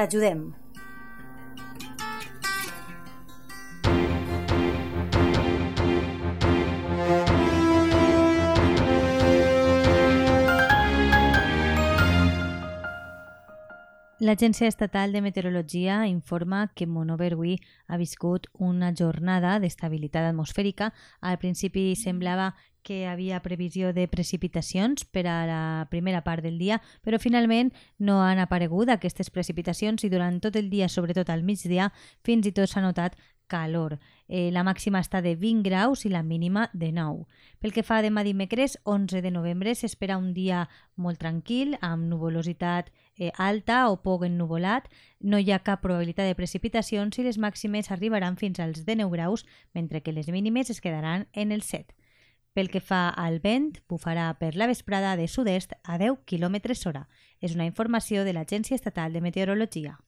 T'ajudem. L'Agència Estatal de Meteorologia informa que Monoverui ha viscut una jornada d'estabilitat atmosfèrica. Al principi semblava que havia previsió de precipitacions per a la primera part del dia, però finalment no han aparegut aquestes precipitacions i durant tot el dia, sobretot al migdia, fins i tot s'ha notat calor. Eh, la màxima està de 20 graus i la mínima de 9. Pel que fa a demà dimecres, 11 de novembre, s'espera un dia molt tranquil, amb nuvolositat eh, alta o poc ennuvolat. No hi ha cap probabilitat de precipitacions i les màximes arribaran fins als 19 graus, mentre que les mínimes es quedaran en el 7. Pel que fa al vent, bufarà per la vesprada de sud-est a 10 km hora. És una informació de l'Agència Estatal de Meteorologia.